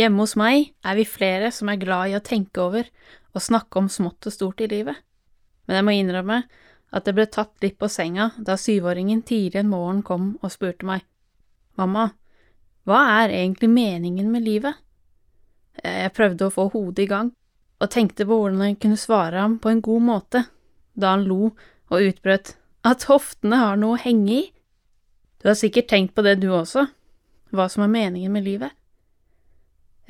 Hjemme hos meg er vi flere som er glad i å tenke over og snakke om smått og stort i livet, men jeg må innrømme at det ble tatt litt på senga da syvåringen tidlig en morgen kom og spurte meg, Mamma, hva er egentlig meningen med livet? Jeg prøvde å få hodet i gang, og tenkte på hvordan jeg kunne svare ham på en god måte, da han lo og utbrøt at hoftene har noe å henge i. Du har sikkert tenkt på det du også, hva som er meningen med livet.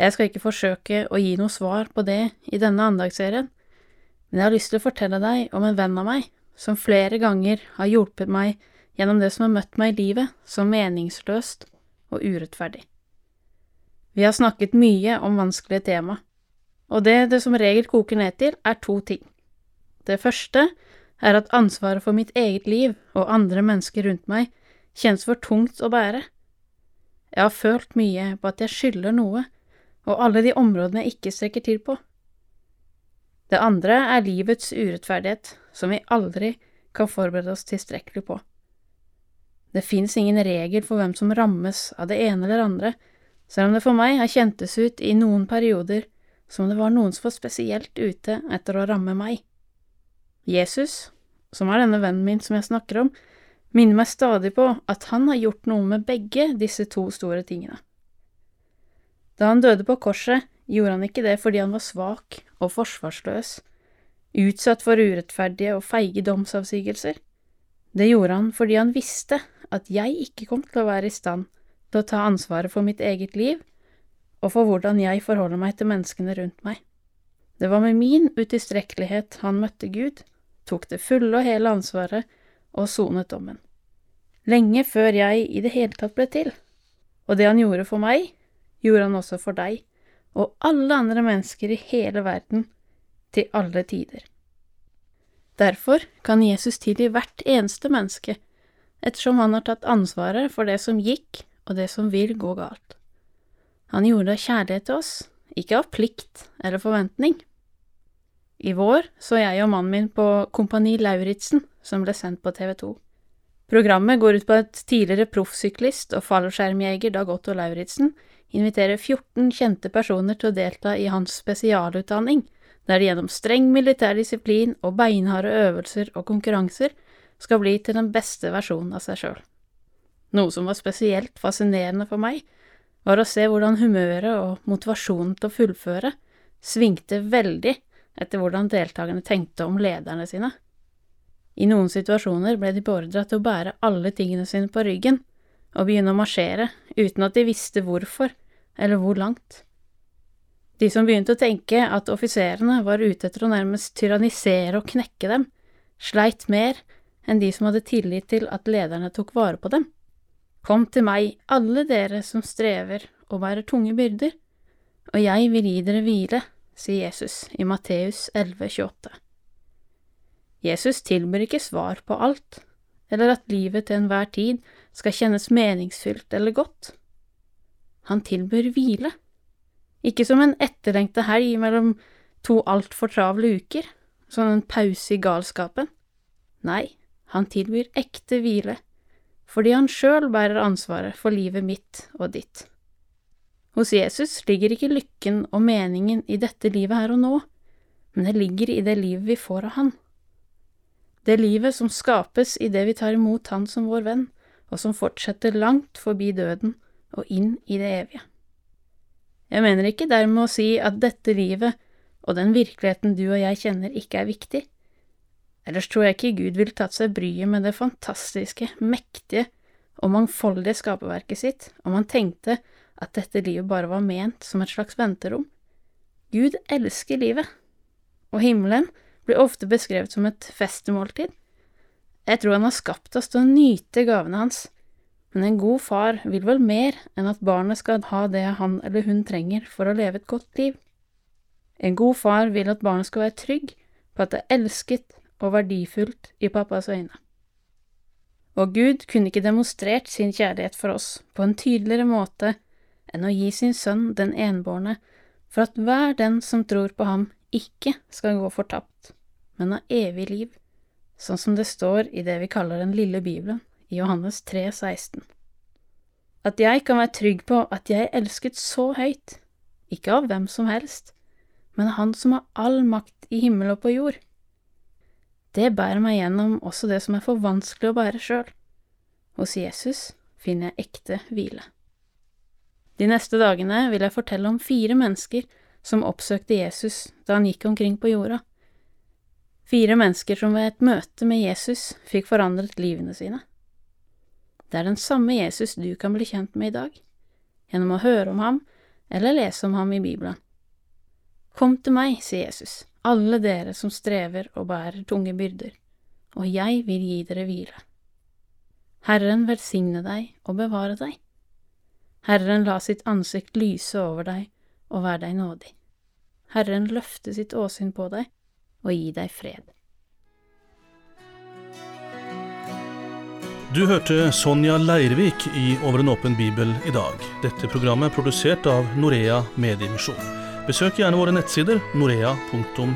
Jeg skal ikke forsøke å gi noe svar på det i denne andagsserien, men jeg har lyst til å fortelle deg om en venn av meg som flere ganger har hjulpet meg gjennom det som har møtt meg i livet som meningsløst og urettferdig. Vi har snakket mye om vanskelige tema, og det det som regel koker ned til, er to ting. Det første er at ansvaret for mitt eget liv og andre mennesker rundt meg kjennes for tungt å bære. Jeg har følt mye på at jeg skylder noe, og alle de områdene jeg ikke strekker til på. Det andre er livets urettferdighet, som vi aldri kan forberede oss tilstrekkelig på. Det fins ingen regel for hvem som rammes av det ene eller andre, selv om det for meg har kjentes ut i noen perioder som det var noen som var spesielt ute etter å ramme meg. Jesus, som er denne vennen min som jeg snakker om, minner meg stadig på at han har gjort noe med begge disse to store tingene. Da han døde på korset, gjorde han ikke det fordi han var svak og forsvarsløs, utsatt for urettferdige og feige domsavsigelser. Det gjorde han fordi han visste at jeg ikke kom til å være i stand til å ta ansvaret for mitt eget liv og for hvordan jeg forholder meg til menneskene rundt meg. Det var med min utilstrekkelighet han møtte Gud, tok det fulle og hele ansvaret og sonet dommen. Lenge før jeg i det hele tatt ble til. Og det han gjorde for meg, gjorde han også for deg og alle andre mennesker i hele verden til alle tider. Derfor kan Jesus tilgi hvert eneste menneske, ettersom han har tatt ansvaret for det som gikk og det som vil gå galt. Han gjorde det av kjærlighet til oss, ikke av plikt eller forventning. I vår så jeg og mannen min på Kompani Lauritzen, som ble sendt på TV 2. Programmet går ut på at tidligere proffsyklist og fallskjermjeger Dag Otto Lauritzen inviterer 14 kjente personer til å delta i hans spesialutdanning, der de gjennom streng militær disiplin og beinharde øvelser og konkurranser skal bli til den beste versjonen av seg sjøl. Noe som var spesielt fascinerende for meg, var å se hvordan humøret og motivasjonen til å fullføre svingte veldig etter hvordan deltakerne tenkte om lederne sine. I noen situasjoner ble de beordra til å bære alle tingene sine på ryggen og begynne å marsjere uten at de visste hvorfor eller hvor langt. De som begynte å tenke at offiserene var ute etter å nærmest tyrannisere og knekke dem, sleit mer enn de som hadde tillit til at lederne tok vare på dem. Kom til meg, alle dere som strever og bærer tunge byrder, og jeg vil gi dere hvile, sier Jesus i Matteus 11,28. Jesus tilbyr ikke svar på alt, eller at livet til enhver tid skal kjennes meningsfylt eller godt. Han tilbyr hvile, ikke som en etterlengta helg mellom to altfor travle uker, som en pause i galskapen. Nei, han tilbyr ekte hvile, fordi han sjøl bærer ansvaret for livet mitt og ditt. Hos Jesus ligger ikke lykken og meningen i dette livet her og nå, men det ligger i det livet vi får av Han. Det livet som skapes idet vi tar imot Han som vår venn, og som fortsetter langt forbi døden og inn i det evige. Jeg mener ikke dermed å si at dette livet og den virkeligheten du og jeg kjenner, ikke er viktig. Ellers tror jeg ikke Gud ville tatt seg bryet med det fantastiske, mektige og mangfoldige skaperverket sitt om han tenkte at dette livet bare var ment som et slags venterom. Gud elsker livet, og himmelen blir ofte beskrevet som et festemåltid, jeg tror han har skapt oss til å nyte gavene hans, men en god far vil vel mer enn at barnet skal ha det han eller hun trenger for å leve et godt liv. En god far vil at barnet skal være trygg på at det er elsket og verdifullt i pappas øyne. Og Gud kunne ikke demonstrert sin kjærlighet for oss på en tydeligere måte enn å gi sin sønn den enbårne, for at hver den som tror på ham, ikke skal gå fortapt, men ha evig liv sånn som det står i det vi kaller Den lille bibelen, i Johannes 3, 16. At jeg kan være trygg på at jeg er elsket så høyt, ikke av hvem som helst, men av Han som har all makt i himmel og på jord. Det bærer meg gjennom også det som er for vanskelig å bære sjøl. Hos Jesus finner jeg ekte hvile. De neste dagene vil jeg fortelle om fire mennesker som oppsøkte Jesus da han gikk omkring på jorda. Fire mennesker som ved et møte med Jesus fikk forandret livene sine. Det er den samme Jesus du kan bli kjent med i dag, gjennom å høre om ham eller lese om ham i Bibelen. Kom til meg, sier Jesus, alle dere som strever og bærer tunge byrder, og jeg vil gi dere hvile. Herren velsigne deg og bevare deg. Herren la sitt ansikt lyse over deg og vær deg nådig. Herren løfte sitt åsyn på deg og gi deg fred. Du hørte Sonja Leirvik i Over en åpen bibel i dag. Dette programmet er produsert av Norea Mediemisjon. Besøk gjerne våre nettsider norea.no.